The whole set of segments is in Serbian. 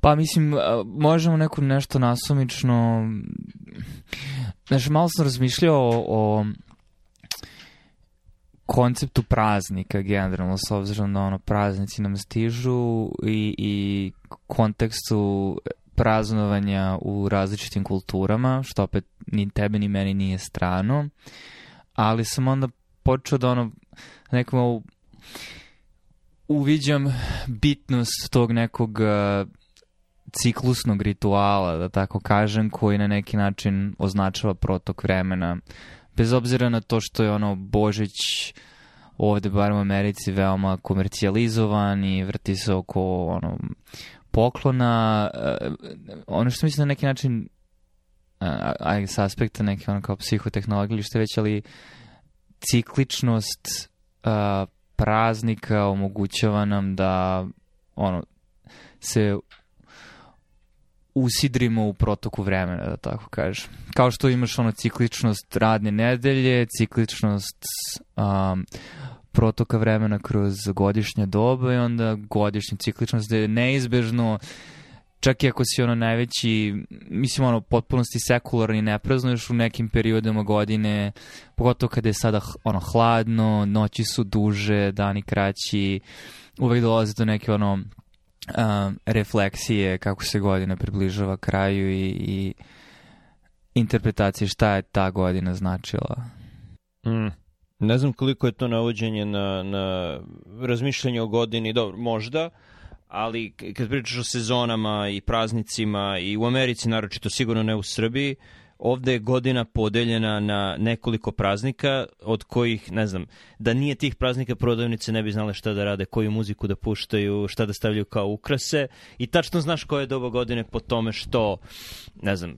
Pa mislim, možemo neko nešto nasumično... Znaš, malo sam razmišljao o, o konceptu praznika generalno, s obzirom da ono, praznici nam stižu i, i kontekstu praznovanja u različitim kulturama, što opet ni tebe ni meni nije strano, ali sam onda počeo da ono, nekom uviđam bitnost tog nekog uh, ciklusnog rituala, da tako kažem, koji na neki način označava protok vremena. Bez obzira na to što je ono Božić ovde, bar u Americi, veoma komercijalizovan i vrti se oko ono, poklona. Eh, ono što mislim na neki način eh, ajde sa aspekta neke ono kao psihotehnologije ili što već, ali cikličnost a, eh, praznika omogućava nam da ono se usidrimo u protoku vremena, da tako kažem. Kao što imaš ono cikličnost radne nedelje, cikličnost um, protoka vremena kroz godišnje doba i onda godišnja cikličnost da je neizbežno čak i ako si ono najveći, mislim ono, potpunosti sekularni ne praznuješ u nekim periodima godine, pogotovo kada je sada ono hladno, noći su duže, dani kraći, uvek dolaze do neke ono um, refleksije kako se godina približava kraju i, i interpretacije šta je ta godina značila. Mm. Ne znam koliko je to navođenje na, na razmišljanje o godini, dobro, možda, ali kad pričaš o sezonama i praznicima i u Americi naročito, sigurno ne u Srbiji, ovde je godina podeljena na nekoliko praznika od kojih, ne znam, da nije tih praznika prodavnice ne bi znale šta da rade, koju muziku da puštaju, šta da stavljaju kao ukrase i tačno znaš koje je doba godine po tome što, ne znam,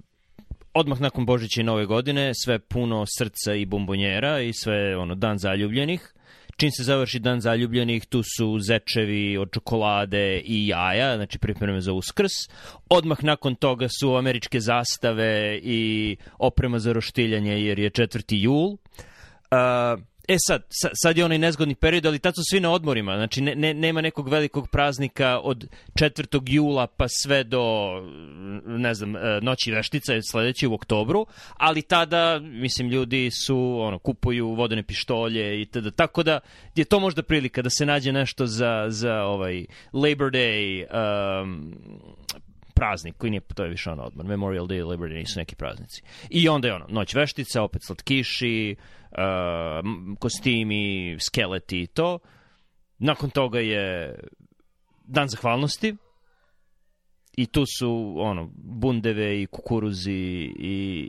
odmah nakon Božića i Nove godine sve puno srca i bombonjera i sve ono dan zaljubljenih Čim se završi dan zaljubljenih, tu su zečevi od čokolade i jaja, znači pripreme za uskrs. Odmah nakon toga su američke zastave i oprema za roštiljanje jer je 4. jul. Uh, E sad, sad je onaj nezgodni period, ali tad su svi na odmorima, znači ne, ne, nema nekog velikog praznika od 4. jula pa sve do, ne znam, e, noći veštica je sledeći u oktobru, ali tada, mislim, ljudi su, ono, kupuju vodene pištolje i tada, tako da je to možda prilika da se nađe nešto za, za ovaj Labor Day, um, praznik koji nije, to je više ono odmor. Memorial Day i Liberty nisu neki praznici. I onda je ono, noć veštica, opet slatkiši, uh, kostimi, skeleti i to. Nakon toga je dan zahvalnosti, i tu su ono bundeve i kukuruzi i,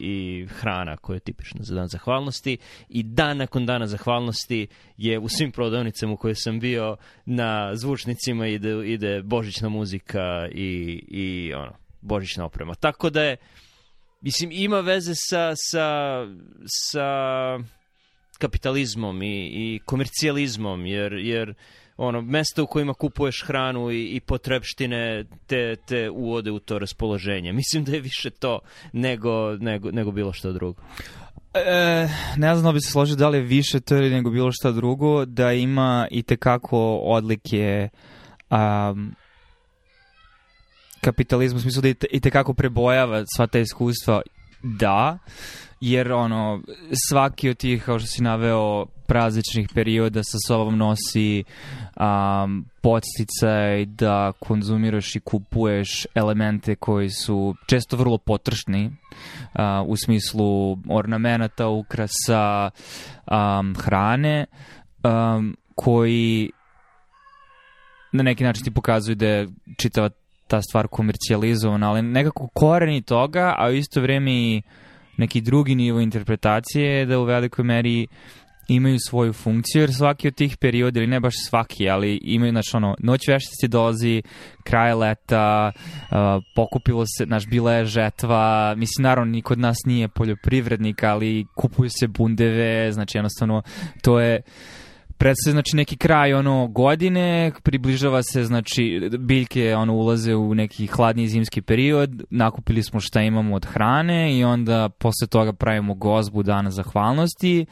i hrana koja je tipična za dan zahvalnosti i dan nakon dana zahvalnosti je u svim prodavnicama u kojoj sam bio na zvučnicima ide, ide božićna muzika i, i ono božićna oprema tako da je mislim ima veze sa sa sa kapitalizmom i, i komercijalizmom, jer, jer ono, mesto u kojima kupuješ hranu i, i potrebštine te, te uvode u to raspoloženje. Mislim da je više to nego, nego, nego bilo što drugo. E, ne znam da bi se složio da li je više to ili nego bilo šta drugo, da ima i tekako odlike um, kapitalizmu, u smislu da i tekako prebojava sva ta iskustva, da, jer ono, svaki od tih, kao što si naveo, prazničnih perioda sa sobom nosi um, podsticaj da konzumiraš i kupuješ elemente koji su često vrlo potršni uh, u smislu ornamenata, ukrasa, um, hrane, um, koji na neki način ti pokazuju da je čitava ta stvar komercijalizovana, ali nekako koreni toga, a u isto vrijeme i uh, neki drugi nivo interpretacije, da u velikoj meri imaju svoju funkciju, jer svaki od tih perioda, ili ne baš svaki, ali imaju, znači, ono, noć veštaci dolazi, kraj leta, uh, pokupilo se, znaš, bila je žetva, mislim, naravno, niko od nas nije poljoprivrednik, ali kupuju se bundeve, znači, jednostavno, to je predstavlja znači neki kraj ono godine, približava se znači biljke ono ulaze u neki hladni zimski period, nakupili smo šta imamo od hrane i onda posle toga pravimo gozbu dana zahvalnosti.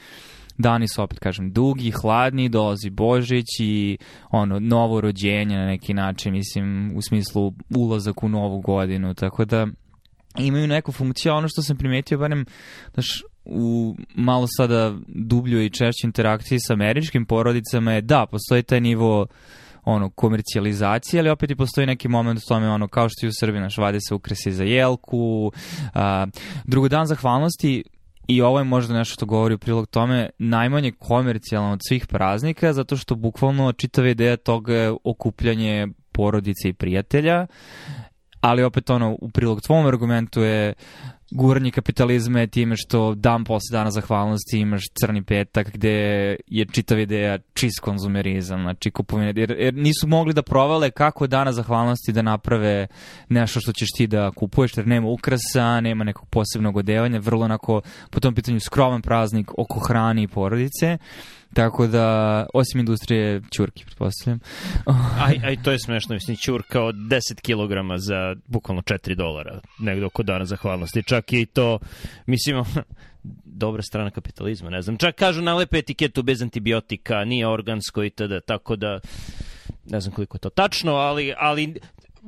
Dani su opet kažem dugi, hladni, dolazi Božić i ono novo rođenje na neki način, mislim u smislu ulazak u novu godinu, tako da imaju neku funkciju, ono što sam primetio barem, znaš, u malo sada dubljoj i češćoj interakciji sa američkim porodicama je da, postoji taj nivo ono, komercijalizacije, ali opet i postoji neki moment u tome, ono, kao što i u Srbiji, naš, vade se ukrasi za jelku. A, drugo dan zahvalnosti, i ovo je možda nešto što govori u prilog tome, najmanje komercijalno od svih praznika, zato što bukvalno čitava ideja toga je okupljanje porodice i prijatelja, ali opet ono, u prilog tvom argumentu je guranje kapitalizme time što dan posle dana zahvalnosti imaš crni petak gde je čitava ideja čist konzumerizam, znači kupovine, jer, jer nisu mogli da provale kako dana zahvalnosti da naprave nešto što ćeš ti da kupuješ, jer nema ukrasa, nema nekog posebnog odevanja, vrlo onako po tom pitanju skroman praznik oko hrane i porodice. Tako da, osim industrije čurki, pretpostavljam. aj, aj, to je smešno, mislim, čurka od 10 kg za bukvalno 4 dolara, negde oko dana zahvalnosti. Čak i to, mislim, dobra strana kapitalizma, ne znam. Čak kažu nalepe etiketu bez antibiotika, nije organsko itd. Tako da, ne znam koliko je to tačno, ali, ali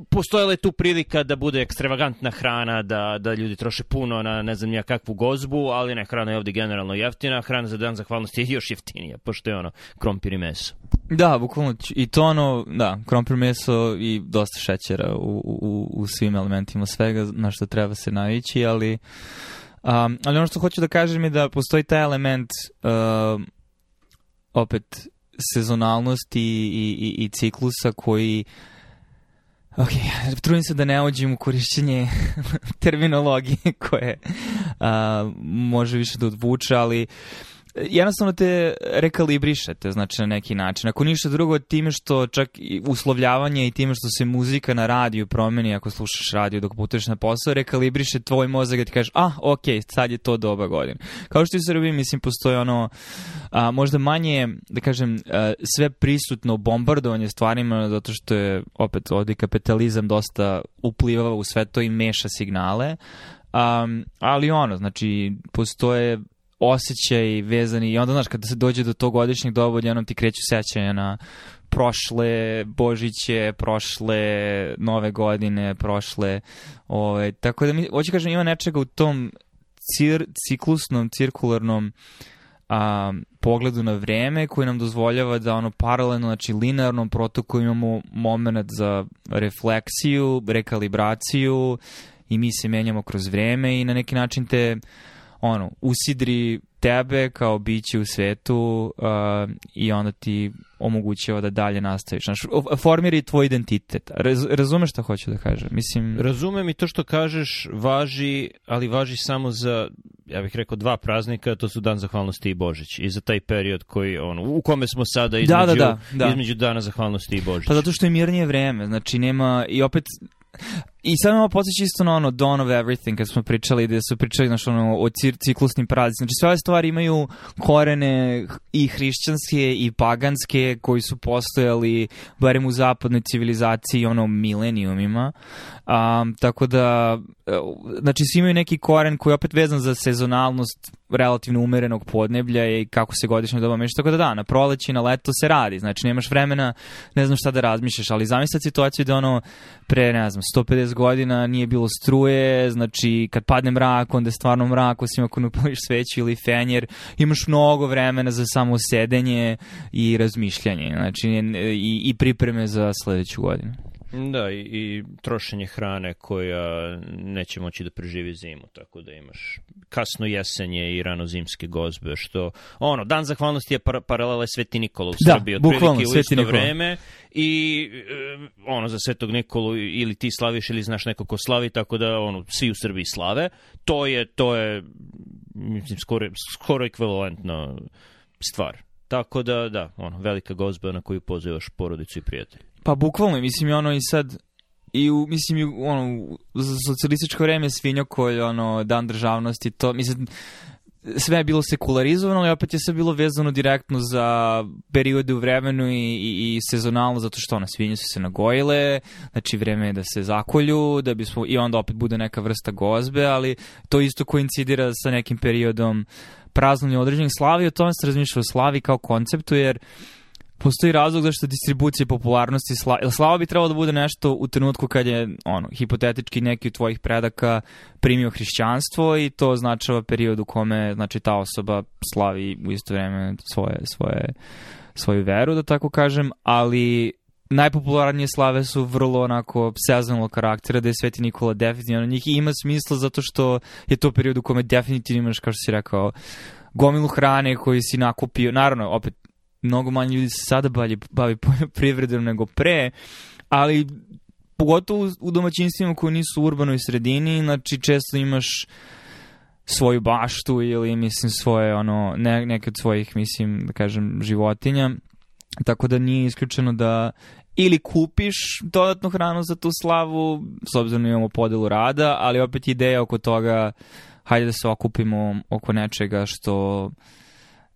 postojala je tu prilika da bude ekstravagantna hrana, da, da ljudi troše puno na ne znam ja kakvu gozbu, ali ne, hrana je ovde generalno jeftina, hrana za dan zahvalnosti je još jeftinija, pošto je ono krompir i meso. Da, bukvalno, i to ono, da, krompir, meso i dosta šećera u, u, u svim elementima svega na što treba se navići, ali, um, ali ono što hoću da kažem je da postoji taj element um, opet sezonalnosti i, i, i ciklusa koji uh, Ok, trudim se da ne ođem u korišćenje terminologije koje a, može više da odvuče, ali jednostavno te rekalibrišete, znači na neki način. Ako ništa drugo, time što čak i uslovljavanje i time što se muzika na radiju promeni, ako slušaš radio dok putuješ na posao, rekalibriše tvoj mozak i da ti kažeš, ah, ok, sad je to doba godina. Kao što i u Srbiji, mislim, postoji ono, a, možda manje, da kažem, a, sve prisutno bombardovanje stvarima, zato što je, opet, ovdje kapitalizam dosta uplivava u sve to i meša signale, Um, ali ono, znači, postoje osjećaj vezani i onda, znaš, kada se dođe do tog godišnjeg dovolja, onom ti kreću sećanja na prošle Božiće, prošle nove godine, prošle, ovaj, tako da mi, hoće da kažem, ima nečega u tom cir, ciklusnom, cirkularnom a, pogledu na vreme koji nam dozvoljava da ono paralelno, znači linearnom protoku imamo moment za refleksiju, rekalibraciju i mi se menjamo kroz vreme i na neki način te ono, usidri tebe kao biće u svetu uh, i onda ti omogućava da dalje nastaviš. Znaš, formiri tvoj identitet. Raz, razumeš šta hoću da kažem? Mislim... Razumem i to što kažeš važi, ali važi samo za, ja bih rekao, dva praznika, to su Dan zahvalnosti i Božić. I za taj period koji, on, u kome smo sada da, između, da, da, da, da. između Dana zahvalnosti i Božić. Pa zato što je mirnije vreme, znači nema, i opet I sad me posjeća isto na ono Dawn of Everything kad smo pričali gde su pričali znaš, ono, o ciklusnim praznicima. Znači sve ove stvari imaju korene i hrišćanske i paganske koji su postojali barem u zapadnoj civilizaciji ono milenijumima. Um, tako da e, znači svi imaju neki koren koji je opet vezan za sezonalnost relativno umerenog podneblja i kako se godišnje doba meša. Tako da da, na proleći i na leto se radi. Znači nemaš vremena, ne znam šta da razmišljaš, ali zamisli situaciju da ono pre, ne znam, 150 40 godina nije bilo struje, znači kad padne mrak, onda je stvarno mrak, osim ako ne upališ sveću ili fenjer, imaš mnogo vremena za samo sedenje i razmišljanje, znači i, i pripreme za sledeću godinu. Da, i, i trošenje hrane koja neće moći da preživi zimu, tako da imaš kasno jesenje i rano zimske gozbe, što, ono, dan zahvalnosti je par, paralele Sveti Nikola u da, Srbiji, u isto Nikola. vreme i e, ono, za Svetog Nikolu ili ti slaviš ili znaš neko ko slavi, tako da, ono, svi u Srbiji slave, to je, to je, mislim, skoro, skoro ekvivalentna stvar. Tako da, da, ono, velika gozba na koju pozivaš porodicu i prijatelje. Pa bukvalno, mislim i ono i sad i u, mislim i ono za socijalističko vreme svinjokolj, ono dan državnosti, to mislim sve je bilo sekularizovano, ali opet je sve bilo vezano direktno za periode u vremenu i, i, i sezonalno, zato što ona svinje su se nagojile, znači vreme je da se zakolju, da bismo, i onda opet bude neka vrsta gozbe, ali to isto koincidira sa nekim periodom praznanja određenih slavi, o tome se razmišlja o slavi kao konceptu, jer uh, postoji razlog zašto distribucija popularnosti sla, slava bi trebalo da bude nešto u trenutku kad je ono hipotetički neki od tvojih predaka primio hrišćanstvo i to označava period u kome znači ta osoba slavi u isto vreme svoje svoje svoju veru da tako kažem, ali najpopularnije slave su vrlo onako sezonalnog karaktera, da je Sveti Nikola definitivno njih ima smisla zato što je to period u kome definitivno imaš, kao što si rekao, gomilu hrane koju si nakupio, naravno, opet mnogo manje ljudi se sada bavi, bavi poljoprivredom nego pre, ali pogotovo u domaćinstvima koji nisu u urbanoj sredini, znači često imaš svoju baštu ili mislim svoje ono ne, neke od svojih mislim da kažem životinja tako da nije isključeno da ili kupiš dodatnu hranu za tu slavu s obzirom da imamo podelu rada ali opet ideja oko toga hajde da se okupimo oko nečega što uh,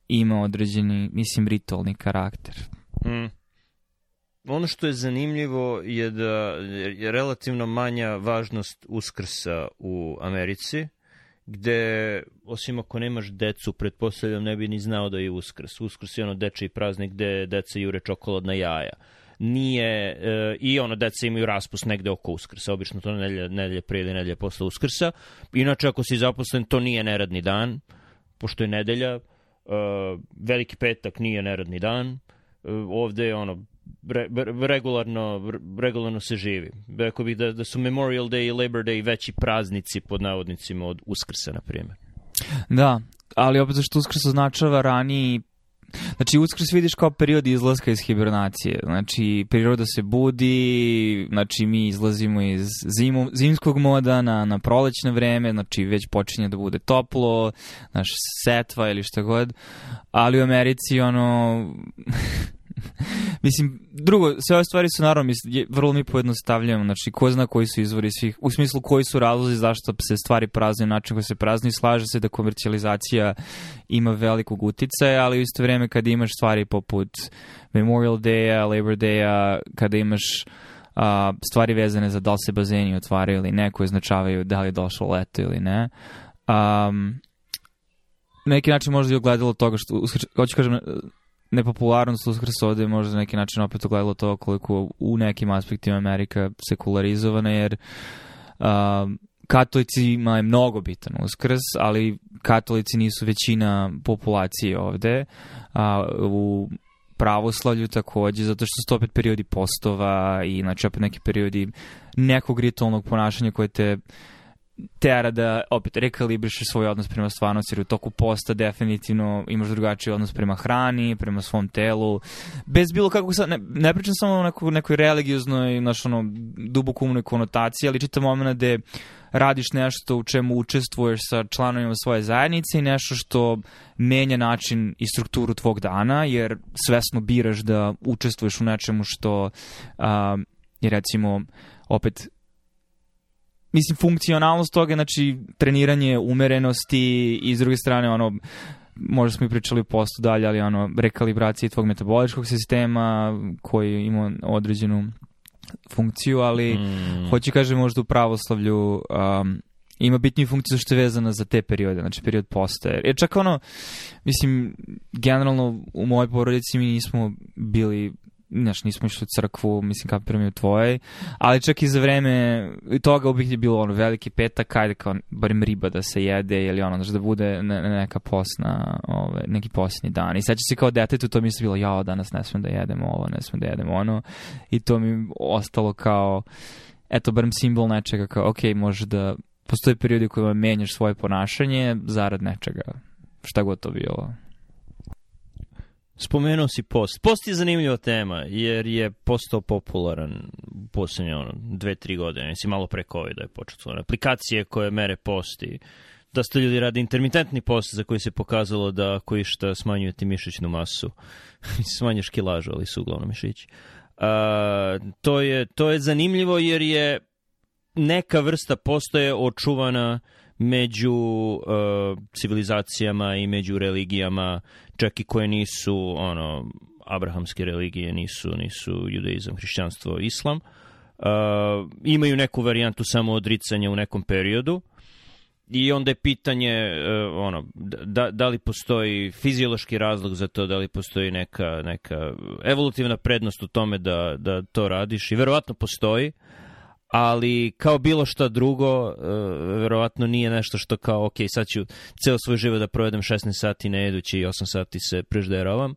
ima određeni, mislim, ritualni karakter. Mm. Ono što je zanimljivo je da je relativno manja važnost uskrsa u Americi, gde, osim ako nemaš decu, pretpostavljam ne bi ni znao da je uskrs. Uskrs je ono dečiji praznik gde deca jure čokoladna jaja. Nije, e, i ono, deca imaju raspust negde oko uskrsa, obično to nedelje, nedelje prije ili nedelje posle uskrsa. Inače, ako si zaposlen, to nije neradni dan, pošto je nedelja, Eh, veliki petak nije neradni dan, eh, ovde je ono, re, regularno, regularno se živi. Rekao bih da, da su Memorial Day i Labor Day veći praznici pod navodnicima od Uskrsa, na primjer. Da, ali opet zašto Uskrs označava raniji Znači, uskrs vidiš kao period izlaska iz hibernacije. Znači, priroda se budi, znači, mi izlazimo iz zimu, zimskog moda na, na prolećno vreme, znači, već počinje da bude toplo, naš setva ili šta god. Ali u Americi, ono... Mislim, drugo, sve ove stvari su naravno, mislim, vrlo mi pojednostavljamo, znači, ko zna koji su izvori svih, u smislu koji su razlozi zašto se stvari prazne, način koji se prazni, slaže se da komercijalizacija ima velikog uticaja, ali u isto vrijeme kada imaš stvari poput Memorial Day-a, Labor Day-a, kada imaš a, stvari vezane za da li se bazeni otvaraju ili ne, koje označavaju da li je došlo leto ili ne. Um, na neki način možda i ogledalo toga što, hoću kažem, nepopularnost uskrs ovde je možda na neki način opet ogledalo to koliko u nekim aspektima Amerika sekularizovana, jer uh, katolicima je mnogo bitan uskrs, ali katolici nisu većina populacije ovde. A, u pravoslavlju takođe, zato što su to opet periodi postova i znači opet neki periodi nekog ritualnog ponašanja koje te uh, tera da opet rekalibriše svoj odnos prema stvarnosti jer u toku posta definitivno imaš drugačiji odnos prema hrani, prema svom telu bez bilo kakvog, sad, ne, ne pričam samo o neko, nekoj religioznoj naš ono dubokumnoj konotaciji ali čita moment gde radiš nešto u čemu učestvuješ sa članovima svoje zajednice i nešto što menja način i strukturu tvog dana jer svesno biraš da učestvuješ u nečemu što um, je recimo opet mislim, funkcionalnost toga, znači, treniranje umerenosti i s druge strane, ono, možda smo i pričali o postu dalje, ali ono, rekalibracije tvog metaboličkog sistema koji ima određenu funkciju, ali mm. hoću kažem možda u pravoslavlju um, ima bitniju funkciju što je vezana za te periode, znači period posta. Jer čak ono, mislim, generalno u mojoj porodici mi nismo bili znaš, nismo išli u crkvu, mislim, kapiram je u tvojoj, ali čak i za vreme toga uvijek je bilo ono veliki petak, ajde kao barem riba da se jede ili ono, znaš, da bude neka posna, ove, neki posni dan. I sad će se kao detetu to mi se bilo, jao, danas ne smem da jedem ovo, ne smem da jedem ono. I to mi ostalo kao, eto, barem simbol nečega, kao, ok, možeš da, postoje periodi u kojima menjaš svoje ponašanje zarad nečega, šta god to bilo. Spomenuo si post. Post je zanimljiva tema, jer je postao popularan posljednje ono, dve, tri godine. Mislim, malo pre covid je početno. Aplikacije koje mere post i da Dosta ljudi radi intermitentni post za koji se pokazalo da ako išta smanjuje ti mišićnu masu. Smanjuješ kilažu, ali su uglavnom mišići. Uh, to, je, to je zanimljivo jer je neka vrsta postoje očuvana među uh, civilizacijama i među religijama čak i koje nisu ono abrahamske religije, nisu nisu judaizam, hrišćanstvo, islam. Uh, imaju neku varijantu samo odricanja u nekom periodu i onda je pitanje uh, ono da, da, da li postoji fiziološki razlog za to, da li postoji neka neka evolutivna prednost u tome da da to radiš i verovatno postoji ali kao bilo šta drugo, uh, verovatno nije nešto što kao, ok, sad ću ceo svoj život da provedem 16 sati ne jedući i 8 sati se prežderavam.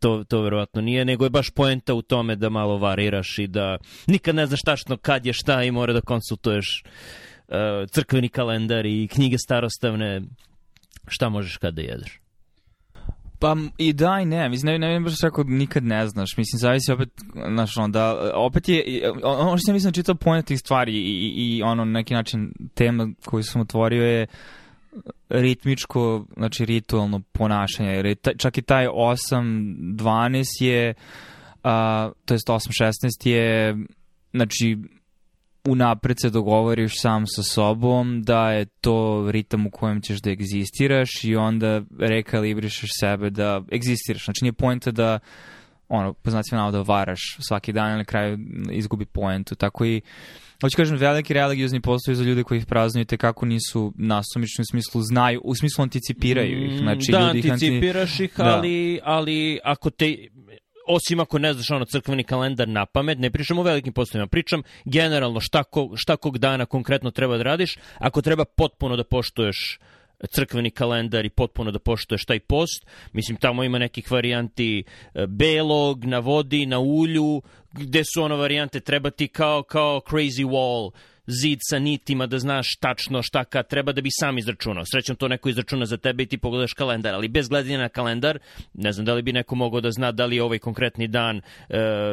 To, to verovatno nije, nego je baš poenta u tome da malo variraš i da nikad ne znaš tačno kad je šta i mora da konsultuješ uh, crkveni kalendar i knjige starostavne, šta možeš kad da jedeš. Pa i da i ne, mislim, ne, ne, ne baš tako nikad ne znaš, mislim, zavisi opet, znaš, onda, opet je, ono što sam mislim da čitao pojena tih stvari i, i ono, na neki način, tema koju sam otvorio je ritmičko, znači ritualno ponašanje, jer je ta, čak i taj 8-12 je, a, to jest 8-16 je, znači, unapred se dogovoriš sam sa sobom da je to ritam u kojem ćeš da egzistiraš i onda rekalibrišeš sebe da egzistiraš. Znači nije pojenta da ono, po znacima navoda varaš svaki dan na kraju izgubi poentu. Tako i Hoću kažem, veliki religiozni postoji za ljude koji ih praznuju te kako nisu nasumični u smislu znaju, u smislu anticipiraju ih. Mm, znači, da, ljudi anticipiraš ih, anti... Da. ih ali, da. ali ako te osim ako ne znaš ono crkveni kalendar na pamet, ne pričam o velikim poslovima, pričam generalno šta, ko, šta kog dana konkretno treba da radiš, ako treba potpuno da poštuješ crkveni kalendar i potpuno da poštuješ taj post. Mislim, tamo ima nekih varijanti e, belog, na vodi, na ulju, gde su ono varijante, treba ti kao, kao crazy wall, zid sa nitima da znaš tačno šta kad treba da bi sam izračunao. Srećom to neko izračuna za tebe i ti pogledaš kalendar, ali bez gledanja na kalendar, ne znam da li bi neko mogao da zna da li je ovaj konkretni dan e,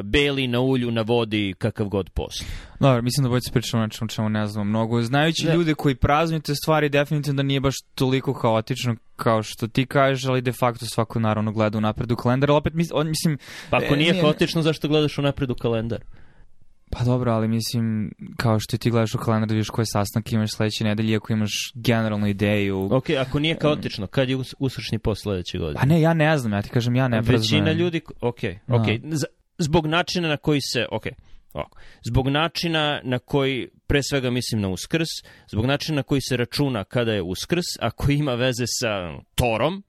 beli na ulju, na vodi, kakav god posao. Dobar, mislim da Vojca pričao o nečemu čemu ne znamo mnogo. Znajući da. ljude koji praznuju te stvari, definitivno da nije baš toliko haotično kao što ti kažeš, ali de facto svako naravno gleda u napredu kalendar, ali opet mislim... mislim pa ako nije, e, nije haotično, zašto gledaš u napredu kalendar? Pa dobro, ali mislim, kao što ti gledaš u kalendar, da vidiš koje sastanke imaš sledeće nedelje, ako imaš generalnu ideju. Ok, ako nije kaotično, kad je usršni post sledeće godine? Pa ne, ja ne znam, ja ti kažem, ja ne Većina Većina ljudi, ok, da. ok. No. Zbog načina na koji se, ok, Ovako. Zbog načina na koji, pre svega mislim na uskrs, zbog načina na koji se računa kada je uskrs, ako ima veze sa torom,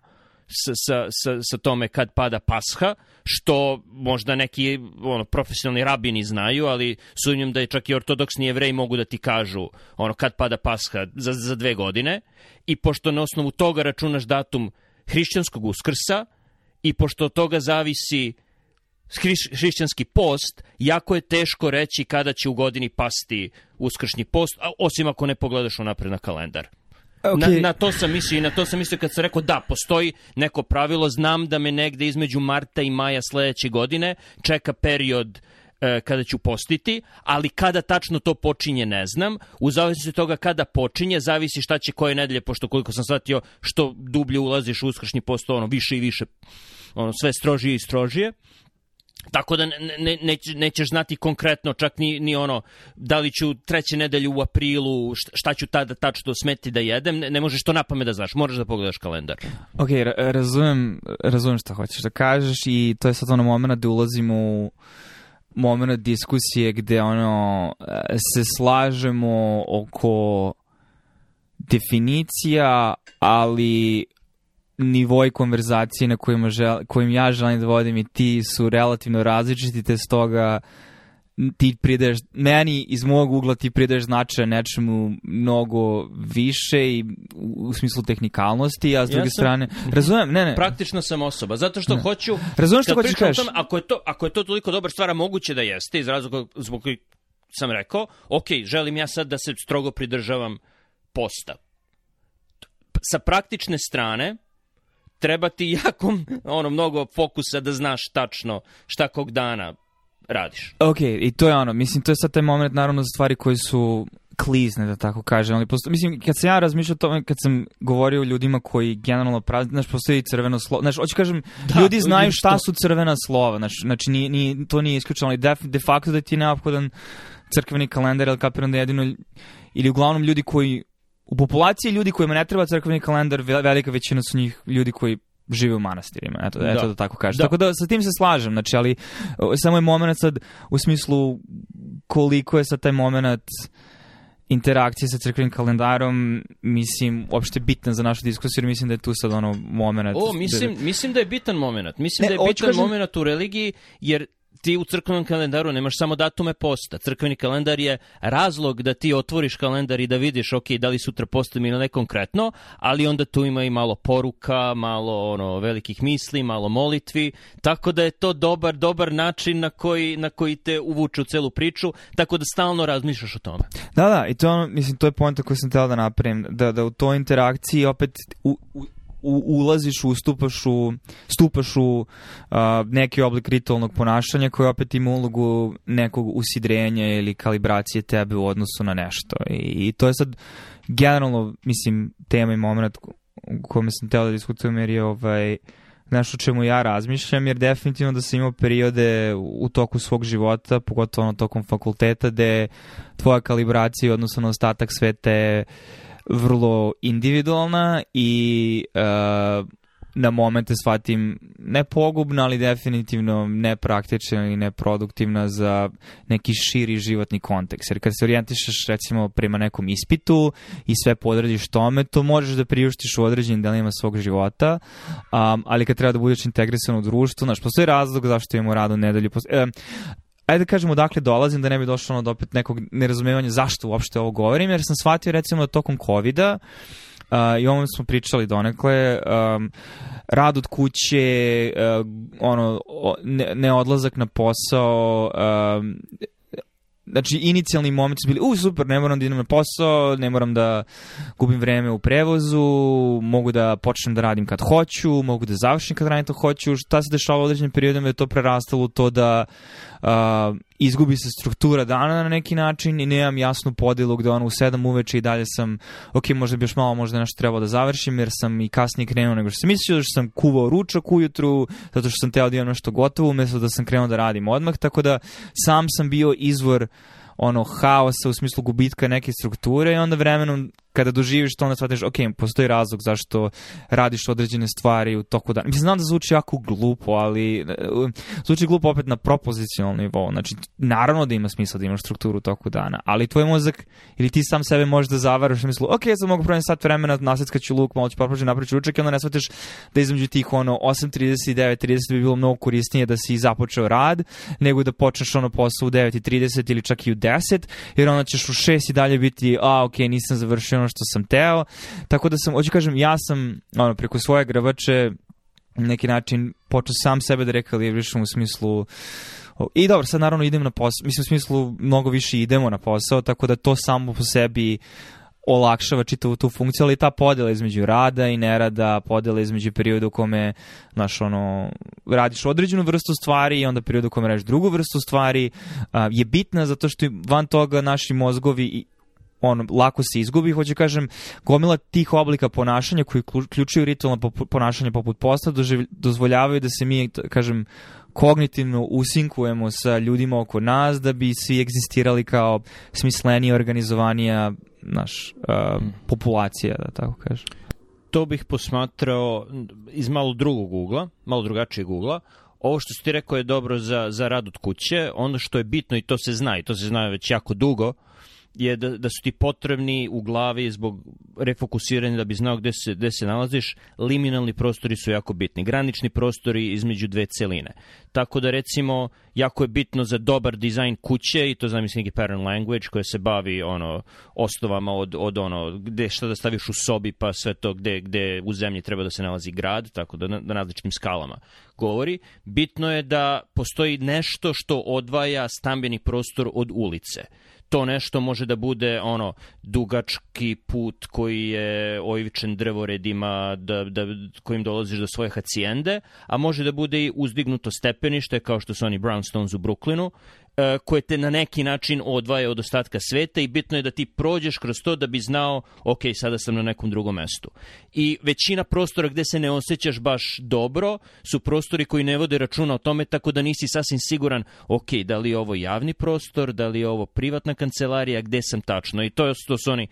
sa, sa, sa tome kad pada pasha, što možda neki ono, profesionalni rabini znaju, ali sumnjam da je čak i ortodoksni jevreji mogu da ti kažu ono, kad pada pasha za, za dve godine i pošto na osnovu toga računaš datum hrišćanskog uskrsa i pošto od toga zavisi hrišćanski post, jako je teško reći kada će u godini pasti uskršnji post, osim ako ne pogledaš unapred na kalendar. Okay. Na, na to sam mislio i na to sam mislio kad sam rekao da, postoji neko pravilo, znam da me negde između marta i maja sledeće godine čeka period e, kada ću postiti, ali kada tačno to počinje ne znam. U zavisnosti toga kada počinje, zavisi šta će koje nedelje, pošto koliko sam shvatio, što dublje ulaziš u uskršnji post, ono više i više, ono sve strožije i strožije. Tako da ne, ne, nećeš znati konkretno, čak ni, ni ono, da li ću treće nedelju u aprilu, šta ću tada tačno smeti da jedem, ne, ne možeš to napame da znaš, moraš da pogledaš kalendar. Ok, razumem, razumem šta hoćeš da kažeš i to je sad ono moment da ulazimo u moment diskusije gde ono, e, se slažemo oko definicija, ali nivoj konverzacije na kojima žel, kojim ja želim da vodim i ti su relativno različiti, te stoga ti pridaješ, meni iz mog ugla ti pridaješ značaj nečemu mnogo više i u, u smislu tehnikalnosti, a s ja druge sam, strane, razumem, ne, ne. Praktična sam osoba, zato što ne. hoću... Razumem što da hoćeš da kažeš. ako, je to, ako je to toliko dobra stvara, moguće da jeste, iz razloga zbog koji sam rekao, ok, želim ja sad da se strogo pridržavam posta. Sa praktične strane, treba ti jako ono, mnogo fokusa da znaš tačno šta kog dana radiš. Ok, i to je ono, mislim, to je sad taj moment naravno za stvari koje su klizne, da tako kažem. Ali posto, mislim, kad sam ja razmišljao o tome, kad sam govorio ljudima koji generalno prazni, znaš, postoji crveno slovo. Znaš, hoću kažem, da, ljudi znaju šta su crvena slova. Znaš, znači, ni, ni, to nije isključeno, ali de, de facto da ti je neophodan crkveni kalendar, ali kapiram da jedino, ili uglavnom ljudi koji u populaciji ljudi kojima ne treba crkveni kalendar, velika većina su njih ljudi koji žive u manastirima, eto, da. eto da tako kažem. Da. Tako da sa tim se slažem, znači, ali samo je moment sad u smislu koliko je sad taj moment interakcije sa crkvenim kalendarom, mislim, uopšte bitan za našu diskusiju, jer mislim da je tu sad ono moment. O, mislim, da- mislim da je bitan moment. Mislim ne, da je bitan kažem... moment u religiji, jer ti u crkvenom kalendaru nemaš samo datume posta. Crkveni kalendar je razlog da ti otvoriš kalendar i da vidiš, ok, da li sutra postom ili ne konkretno, ali onda tu ima i malo poruka, malo ono velikih misli, malo molitvi, tako da je to dobar, dobar način na koji, na koji te uvuče u celu priču, tako da stalno razmišljaš o tome. Da, da, i to, mislim, to je pojenta koju sam teo da napravim, da, da u toj interakciji opet u, u u, ulaziš, ustupaš u, stupaš u a, neki oblik ritualnog ponašanja koji opet ima ulogu nekog usidrenja ili kalibracije tebe u odnosu na nešto. I, i to je sad generalno, mislim, tema i moment u kome sam teo da diskutujem jer je ovaj, znaš o čemu ja razmišljam, jer definitivno da sam imao periode u toku svog života, pogotovo ono tokom fakulteta, gde tvoja kalibracija odnosno na ostatak sveta je vrlo individualna i uh, na momente shvatim ne pogubna, ali definitivno nepraktična i neproduktivna za neki širi životni kontekst. Jer kad se orijentišeš recimo prema nekom ispitu i sve podrediš tome, to možeš da priuštiš u određenim delima svog života, um, ali kad treba da budeš integrisan u društvo, znaš, postoji razlog zašto imamo rad u nedelju. Postoji, e, ajde da kažem odakle dolazim, da ne bi došlo ono do da opet nekog nerazumevanja zašto uopšte ovo govorim, jer sam shvatio recimo da tokom covid Uh, i ovom smo pričali donekle um, rad od kuće uh, ono ne, odlazak na posao um, znači inicijalni momenti su bili, u super, ne moram da idem na posao, ne moram da gubim vreme u prevozu, mogu da počnem da radim kad hoću, mogu da završim kad radim to hoću, šta se dešava u određenim periodima je to prerastalo u to da uh, izgubi se struktura dana na neki način i nemam jasnu podelu gde da ono u 7 uveče i dalje sam, ok, možda bi još malo možda nešto trebao da završim jer sam i kasnije krenuo nego što sam mislio, što sam kuvao ručak ujutru, zato što sam teo da imam nešto gotovo umesto da sam krenuo da radim odmah, tako da sam sam bio izvor ono haosa u smislu gubitka neke strukture i onda vremenom kada doživiš to, onda shvatiš, ok, postoji razlog zašto radiš određene stvari u toku dana. Mislim, znam da zvuči jako glupo, ali e, zvuči glupo opet na propozicionalnom nivou. Znači, naravno da ima smisla da imaš strukturu u toku dana, ali tvoj mozak ili ti sam sebe možeš da zavaraš u mislu, ok, ja sam mogu promijen sat vremena, nasjeckat ću luk, malo ću popraći napraći učak i onda ne shvatiš da između tih ono 8.30 i 9.30 bi bilo mnogo korisnije da si započeo rad, nego da počneš ono posao u 9.30 ili čak i u 10, jer onda ćeš u 6 i dalje biti, a ok, nisam završio ono što sam teo. Tako da sam, hoću kažem, ja sam ono, preko svoje gravače neki način počeo sam sebe da rekalibrišem u smislu I dobro, sad naravno idem na posao, mislim u smislu mnogo više idemo na posao, tako da to samo po sebi olakšava čitavu tu funkciju, ali ta podela između rada i nerada, podela između perioda u kome naš, ono, radiš određenu vrstu stvari i onda perioda u kome radiš drugu vrstu stvari je bitna zato što van toga naši mozgovi on lako se izgubi, hoće kažem, gomila tih oblika ponašanja koji ključuju ritualno ponašanje poput posta dozvoljavaju da se mi, kažem, kognitivno usinkujemo sa ljudima oko nas da bi svi egzistirali kao smislenija, organizovanija naš uh, populacija, da tako kažem. To bih posmatrao iz malo drugog ugla, malo drugačijeg ugla. Ovo što ste ti rekao je dobro za, za rad od kuće. Ono što je bitno i to se zna i to se zna već jako dugo, je da, da su ti potrebni u glavi zbog refokusiranja da bi znao gde se, gde se nalaziš, liminalni prostori su jako bitni, granični prostori između dve celine. Tako da recimo jako je bitno za dobar dizajn kuće i to znam neki pattern language koja se bavi ono osnovama od, od ono gde šta da staviš u sobi pa sve to gde, gde u zemlji treba da se nalazi grad, tako da na, na različitim skalama govori. Bitno je da postoji nešto što odvaja stambeni prostor od ulice to nešto može da bude ono dugački put koji je oivičen drvoredima da, da, kojim dolaziš do svoje hacijende, a može da bude i uzdignuto stepenište kao što su oni brownstones u Brooklynu E, koje te na neki način odvaja od ostatka sveta i bitno je da ti prođeš kroz to da bi znao, ok, sada sam na nekom drugom mestu. I većina prostora gde se ne osjećaš baš dobro su prostori koji ne vode računa o tome, tako da nisi sasvim siguran, ok, da li je ovo javni prostor, da li je ovo privatna kancelarija, gde sam tačno. I to, to su oni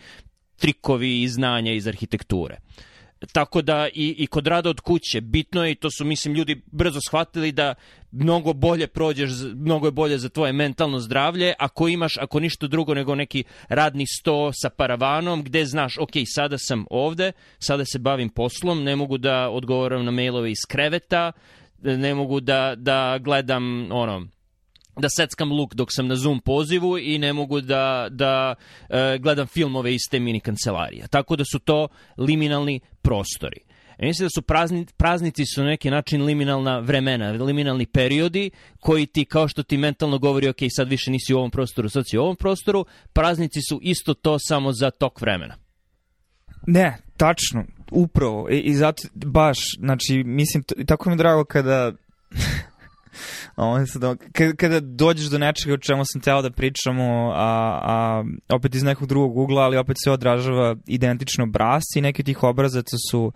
trikovi i znanja iz arhitekture. Uh, Tako da i, i kod rada od kuće bitno je i to su mislim ljudi brzo shvatili da mnogo bolje prođeš, mnogo je bolje za tvoje mentalno zdravlje ako imaš ako ništa drugo nego neki radni sto sa paravanom gde znaš ok sada sam ovde, sada se bavim poslom, ne mogu da odgovaram na mailove iz kreveta, ne mogu da, da gledam ono da seckam luk dok sam na Zoom pozivu i ne mogu da, da e, gledam filmove iz te mini kancelarije. Tako da su to liminalni prostori. E, mislim da su prazni, praznici su na neki način liminalna vremena, liminalni periodi koji ti, kao što ti mentalno govori, ok, sad više nisi u ovom prostoru, sad si u ovom prostoru, praznici su isto to samo za tok vremena. Ne, tačno, upravo. I, e, i zato, baš, znači, mislim, tako mi je drago kada kada dođeš do nečega o čemu sam teo da pričamo, a, a, opet iz nekog drugog ugla, ali opet se odražava identično obrazci i neki od tih obrazaca su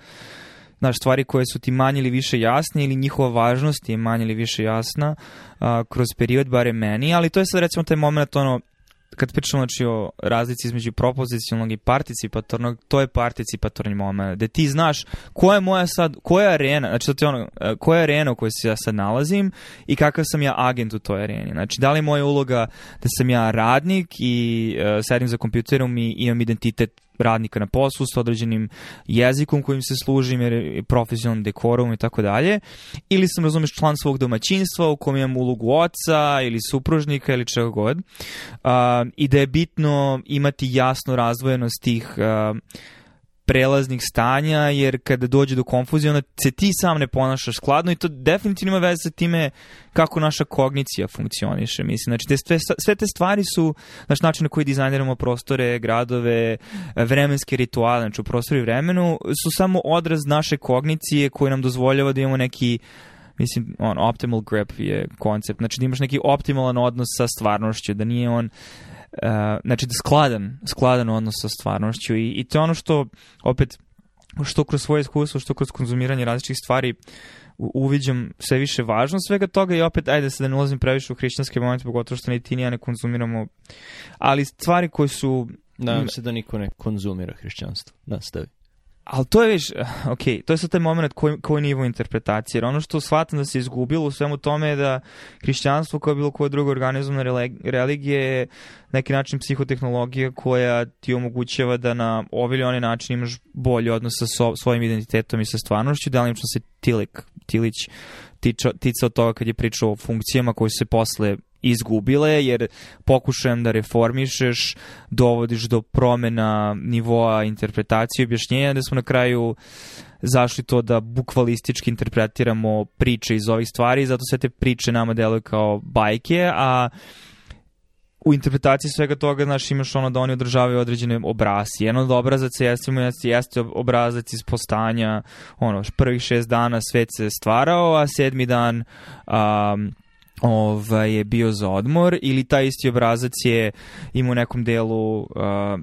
znaš, stvari koje su ti manje ili više jasne ili njihova važnost je manje ili više jasna a, kroz period, bare meni, ali to je sad recimo taj moment ono kad pričamo znači, o razlici između propozicionalnog i participatornog, to je participatorni moment, gde ti znaš koja je moja sad, koja je arena, znači to ti ono, e, koja je arena u kojoj se ja sad nalazim i kakav sam ja agent u toj areni. Znači, da li je moja uloga da sam ja radnik i uh, sedim za kompjuterom i imam identitet radnika na poslu sa određenim jezikom kojim se služim, jer je profesionalnim dekorom i tako dalje. Ili sam, razumeš, član svog domaćinstva u kom imam ulogu oca ili supružnika ili čega god. Uh, I da je bitno imati jasnu razdvojenost tih uh, prelaznih stanja, jer kada dođe do konfuzije, onda se ti sam ne ponašaš skladno i to definitivno ima veze sa time kako naša kognicija funkcioniše. Mislim, znači, te sve, sve te stvari su naš način na koji dizajniramo prostore, gradove, vremenske rituale, znači u prostoru i vremenu, su samo odraz naše kognicije koji nam dozvoljava da imamo neki mislim, on, optimal grip je koncept, znači da imaš neki optimalan odnos sa stvarnošću, da nije on uh, znači da skladan, skladan odnos sa stvarnošću i, i to je ono što opet što kroz svoje iskustvo, što kroz konzumiranje različitih stvari uviđam sve više važnost svega toga i opet, ajde da sad da ne ulazim previše u hrišćanske momente, pogotovo što ni ti ni ja ne konzumiramo, ali stvari koje su... Nadam se da niko ne konzumira hrišćanstvo. Nastavi. Da, Ali to je, viš, ok, to je sad taj moment koji, koji nivo interpretacije, jer ono što shvatam da se izgubilo u svemu tome je da hrišćanstvo koje je bilo koja druga organizovna religije je neki način psihotehnologija koja ti omogućava da na ovaj ili onaj način imaš bolji odnos sa so, svojim identitetom i sa stvarnošću, da li se Tilik, Tilić tiča, ticao od toga kad je pričao o funkcijama koje se posle izgubile, jer pokušajem da reformišeš, dovodiš do promena nivoa interpretacije i objašnjenja, da smo na kraju zašli to da bukvalistički interpretiramo priče iz ovih stvari, zato sve te priče nama deluju kao bajke, a u interpretaciji svega toga, znaš, imaš ono da oni održavaju određene obrasi. Jedan od obrazaca jeste, jeste obrazac iz postanja, ono, prvih šest dana svet se stvarao, a sedmi dan um, ovaj, je bio za odmor ili taj isti obrazac je ima u nekom delu uh,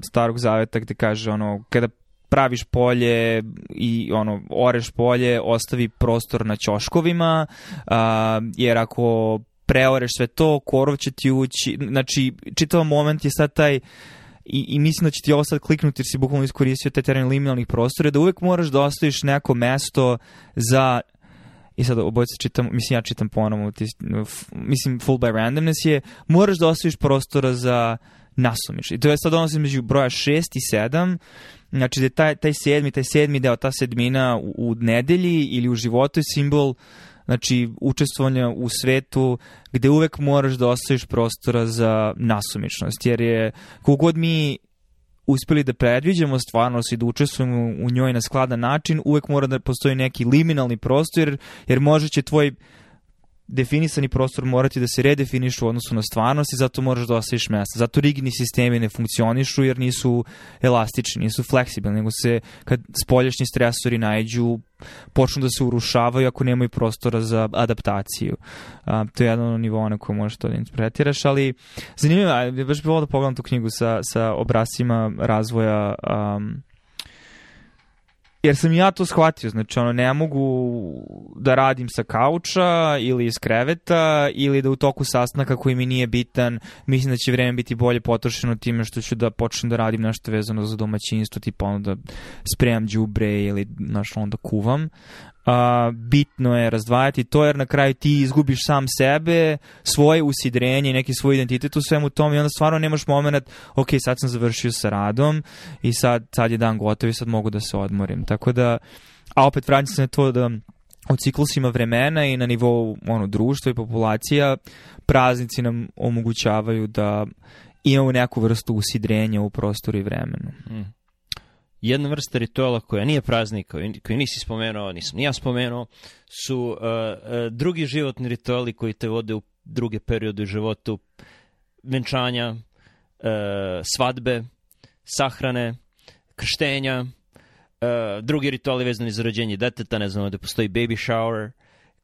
starog zaveta gde kaže ono kada praviš polje i ono oreš polje ostavi prostor na ćoškovima uh, jer ako preoreš sve to korov će ti ući znači čitav moment je sad taj i, i mislim da će ti ovo sad kliknuti jer si bukvalno iskoristio te teren liminalnih prostora, da uvek moraš da ostaviš neko mesto za i sad obojice čitam, mislim ja čitam ponovno, ti, mislim full by randomness je, moraš da ostaviš prostora za nasumiš. I to je sad ono između broja 6 i 7, znači da je taj, taj sedmi, taj sedmi deo, ta sedmina u, u nedelji ili u životu je simbol znači učestvovanja u svetu gde uvek moraš da ostaviš prostora za nasumičnost, jer je kogod mi uspeli da predviđamo stvarnost i da učestvujemo u njoj na skladan način, uvek mora da postoji neki liminalni prostor, jer, jer možda će tvoj definisani prostor morati da se redefinišu u odnosu na stvarnost i zato moraš da ostaviš mesta. Zato rigidni sistemi ne funkcionišu jer nisu elastični, nisu fleksibilni, nego se kad spoljašnji stresori najđu počnu da se urušavaju ako nemaju prostora za adaptaciju. A, to je jedan od nivova na koji možeš to da interpretiraš, ali zanimljivo, baš bi volao da pogledam tu knjigu sa, sa obrascima razvoja um, Jer sam ja to shvatio, znači ono, ne mogu da radim sa kauča ili iz kreveta ili da u toku sastanka koji mi nije bitan, mislim da će vreme biti bolje potrošeno time što ću da počnem da radim nešto vezano za domaćinstvo, tipa ono da spremam đubre ili znaš, onda kuvam a, bitno je razdvajati to jer na kraju ti izgubiš sam sebe, svoje usidrenje i neki svoj identitet u svemu tom i onda stvarno nemaš moment, ok, sad sam završio sa radom i sad, sad je dan gotov i sad mogu da se odmorim. Tako da, a opet vraćam se na to da u ciklusima vremena i na nivou ono, društva i populacija praznici nam omogućavaju da imamo neku vrstu usidrenja u prostoru i vremenu. Mm jedna vrsta rituala koja nije praznik, koji nisi spomenuo, nisam nija spomenuo, su uh, uh, drugi životni rituali koji te vode u druge periode u životu, venčanja, uh, svadbe, sahrane, krštenja, drugi rituali vezani za rođenje deteta, ne znam, da postoji baby shower,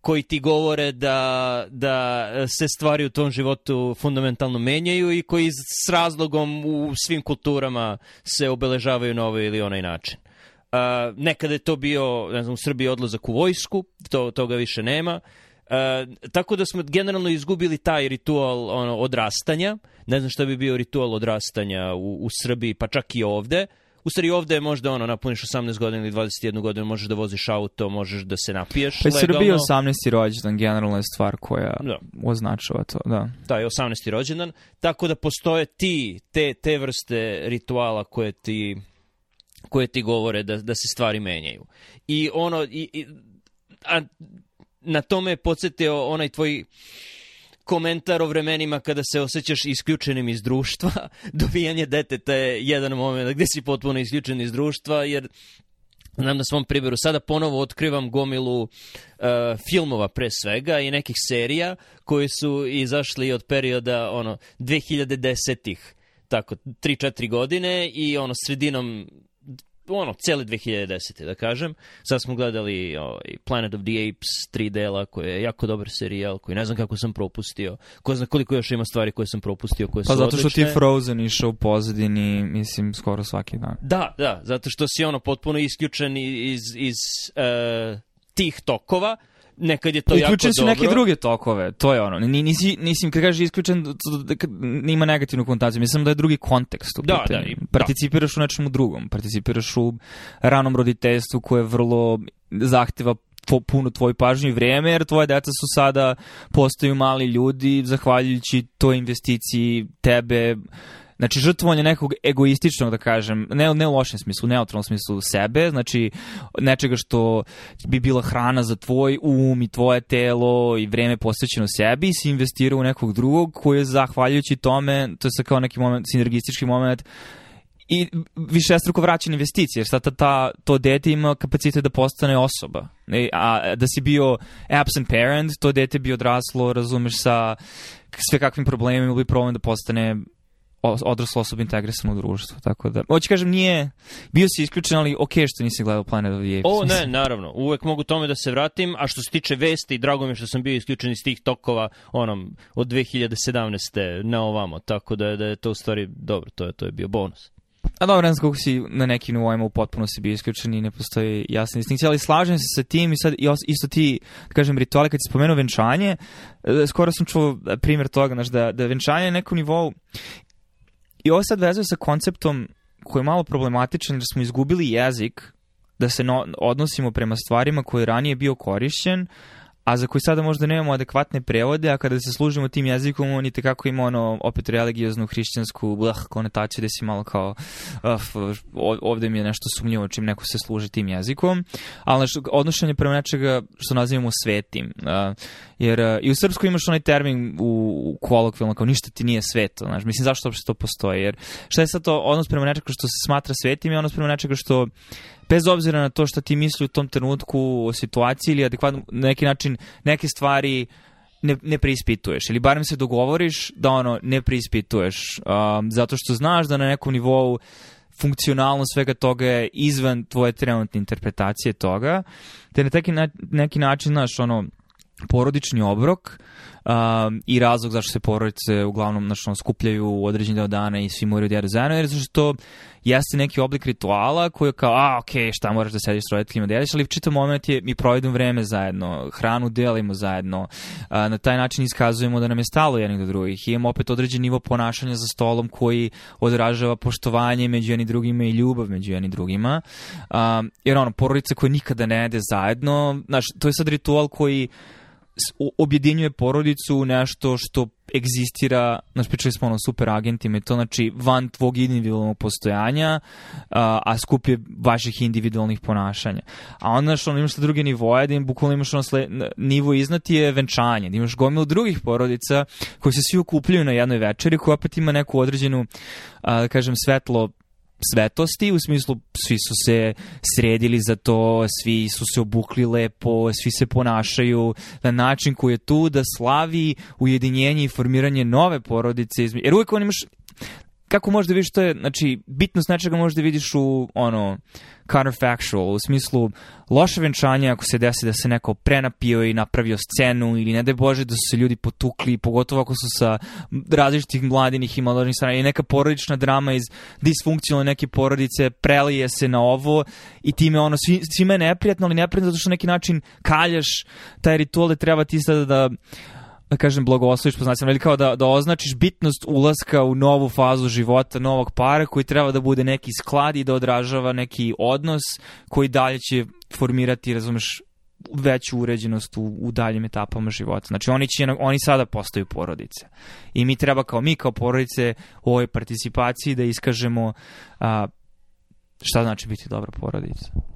koji ti govore da, da se stvari u tom životu fundamentalno menjaju i koji s razlogom u svim kulturama se obeležavaju na ovaj ili onaj način. Uh, nekada je to bio, ne znam, u Srbiji odlazak u vojsku, to, toga više nema. Uh, tako da smo generalno izgubili taj ritual ono, odrastanja. Ne znam šta bi bio ritual odrastanja u, u Srbiji, pa čak i ovde. Uh, U stvari ovde je možda ono, napuniš 18 godina ili 21 godinu, možeš da voziš auto, možeš da se napiješ pa legalno. Srbiji 18. rođendan generalno je stvar koja da. označava to, da. Da, je 18. rođendan, tako da postoje ti, te, te vrste rituala koje ti koje ti govore da, da se stvari menjaju. I ono, i, i, a na tome je podsjetio onaj tvoj komentar o vremenima kada se osjećaš isključenim iz društva. Dobijanje deteta je jedan moment gde si potpuno isključen iz društva, jer znam na svom priberu sada ponovo otkrivam gomilu uh, filmova pre svega i nekih serija koji su izašli od perioda ono 2010-ih tako 3-4 godine i ono sredinom ono, cele 2010. da kažem. Sad smo gledali ovaj, Planet of the Apes, tri dela, koji je jako dobar serijal, koji ne znam kako sam propustio. Ko zna koliko još ima stvari koje sam propustio, koje pa su zato što odlične. ti Frozen išao u pozadini, mislim, skoro svaki dan. Da, da, zato što si ono potpuno isključen iz, iz uh, tih tokova, nekad je to uključen jako dobro. Uključen su neke druge tokove, to je ono. Nisi, nisim, kad kažeš isključen, da nima negativnu kontaciju. Mislim da je drugi kontekst u da, da, i, da. Participiraš da. u nečemu drugom. Participiraš u ranom roditeljstvu koje vrlo zahteva tvo, puno tvoju pažnje i vreme, jer tvoje deca su sada postaju mali ljudi, zahvaljujući toj investiciji tebe, Znači, žrtvovanje nekog egoističnog, da kažem, ne, ne u lošem smislu, neutralnom smislu sebe, znači, nečega što bi bila hrana za tvoj um i tvoje telo i vreme posvećeno sebi i si investirao u nekog drugog koji je zahvaljujući tome, to je sad kao neki moment, sinergistički moment, i više struko vraća investicije, jer sad ta, ta, to dete ima kapacitet da postane osoba. E, a da si bio absent parent, to dete bi odraslo, razumeš, sa sve kakvim problemima bi problem da postane odrasla osoba integrisana u društvo, tako da... Hoće kažem, nije... Bio si isključen, ali ok što nisi gledao Planet of the Apes. O, ne, naravno. Uvek mogu tome da se vratim, a što se tiče vesti, drago mi je što sam bio isključen iz tih tokova, onom, od 2017. na ovamo, tako da, da je to u stvari dobro, to je, to je bio bonus. A dobro, ne znam kako si na nekim nivoima u potpuno si bio isključen i ne postoji jasna distinkcija, ali slažem se sa tim i sad isto ti, da kažem, rituali kad si spomenuo venčanje, e, skoro sam čuo e, primjer toga, znaš, da, da venčanje na nekom nivou I ovo sad vezuje sa konceptom koji je malo problematičan jer smo izgubili jezik da se no, odnosimo prema stvarima koji je ranije bio korišćen, a za koji sada možda nemamo adekvatne prevode, a kada se služimo tim jezikom, on i tekako ima ono, opet religioznu, hrišćansku, blah, konotaciju, gde si malo kao, uh, ovde mi je nešto sumnjivo čim neko se služi tim jezikom, ali odnošenje prema nečega što nazivamo svetim, uh, jer uh, i u srpskom imaš onaj termin u, u kolokvilno, kao ništa ti nije sveto, znaš, mislim zašto uopšte to postoji, jer šta je sad to odnos prema nečega što se smatra svetim i odnos prema nečega što bez obzira na to što ti misli u tom trenutku o situaciji ili adekvatno na neki način neke stvari ne, ne preispituješ ili barem se dogovoriš da ono ne preispituješ um, zato što znaš da na nekom nivou funkcionalno svega toga je izvan tvoje trenutne interpretacije toga, te na neki, na, neki način, naš ono, porodični obrok um, i razlog zašto se porodice uglavnom znaš, ono, skupljaju u određen deo dana i svi moraju da jedu zajedno, jer zato što jeste neki oblik rituala koji je kao, a, okej, okay, šta moraš da sediš s roditeljima, da deliš, ali čitav moment je mi provedemo vreme zajedno, hranu delimo zajedno, a, na taj način iskazujemo da nam je stalo jednih do drugih i imamo opet određen nivo ponašanja za stolom koji odražava poštovanje među jednim drugima i ljubav među jednim drugima. A, jer ono, porodica koja nikada ne jede zajedno, znaš, to je sad ritual koji objedinjuje porodicu u nešto što egzistira, znači pričali smo ono super agentima i to znači van tvog individualnog postojanja, a, a skup je vaših individualnih ponašanja. A onda što ono, imaš sa druge nivoje, da im bukvalno imaš ono sle, nivo iznad je venčanje, da imaš gomilu drugih porodica koji se svi okupljaju na jednoj večeri koja opet ima neku određenu, a, da kažem, svetlo svetosti, u smislu svi su se sredili za to, svi su se obukli lepo, svi se ponašaju na način koji je tu da slavi ujedinjenje i formiranje nove porodice. Jer uvijek on imaš kako možeš da vidiš to je, znači, bitnost nečega znači da možeš da vidiš u, ono, counterfactual, u smislu loše venčanja ako se desi da se neko prenapio i napravio scenu ili ne daj Bože da su se ljudi potukli, pogotovo ako su sa različitih mladinih i mladožnih strana i neka porodična drama iz disfunkcionalne neke porodice prelije se na ovo i time ono, svi, svima je neprijatno, ali neprijatno zato što na neki način kaljaš taj ritual da treba ti sada da da kažem, blagosloviš, poznaćam, ili kao da, da označiš bitnost ulaska u novu fazu života novog para koji treba da bude neki sklad i da odražava neki odnos koji dalje će formirati, razumeš, veću uređenost u, u daljim etapama života. Znači oni, će, oni sada postaju porodice. I mi treba kao mi, kao porodice u ovoj participaciji da iskažemo a, šta znači biti dobra porodica.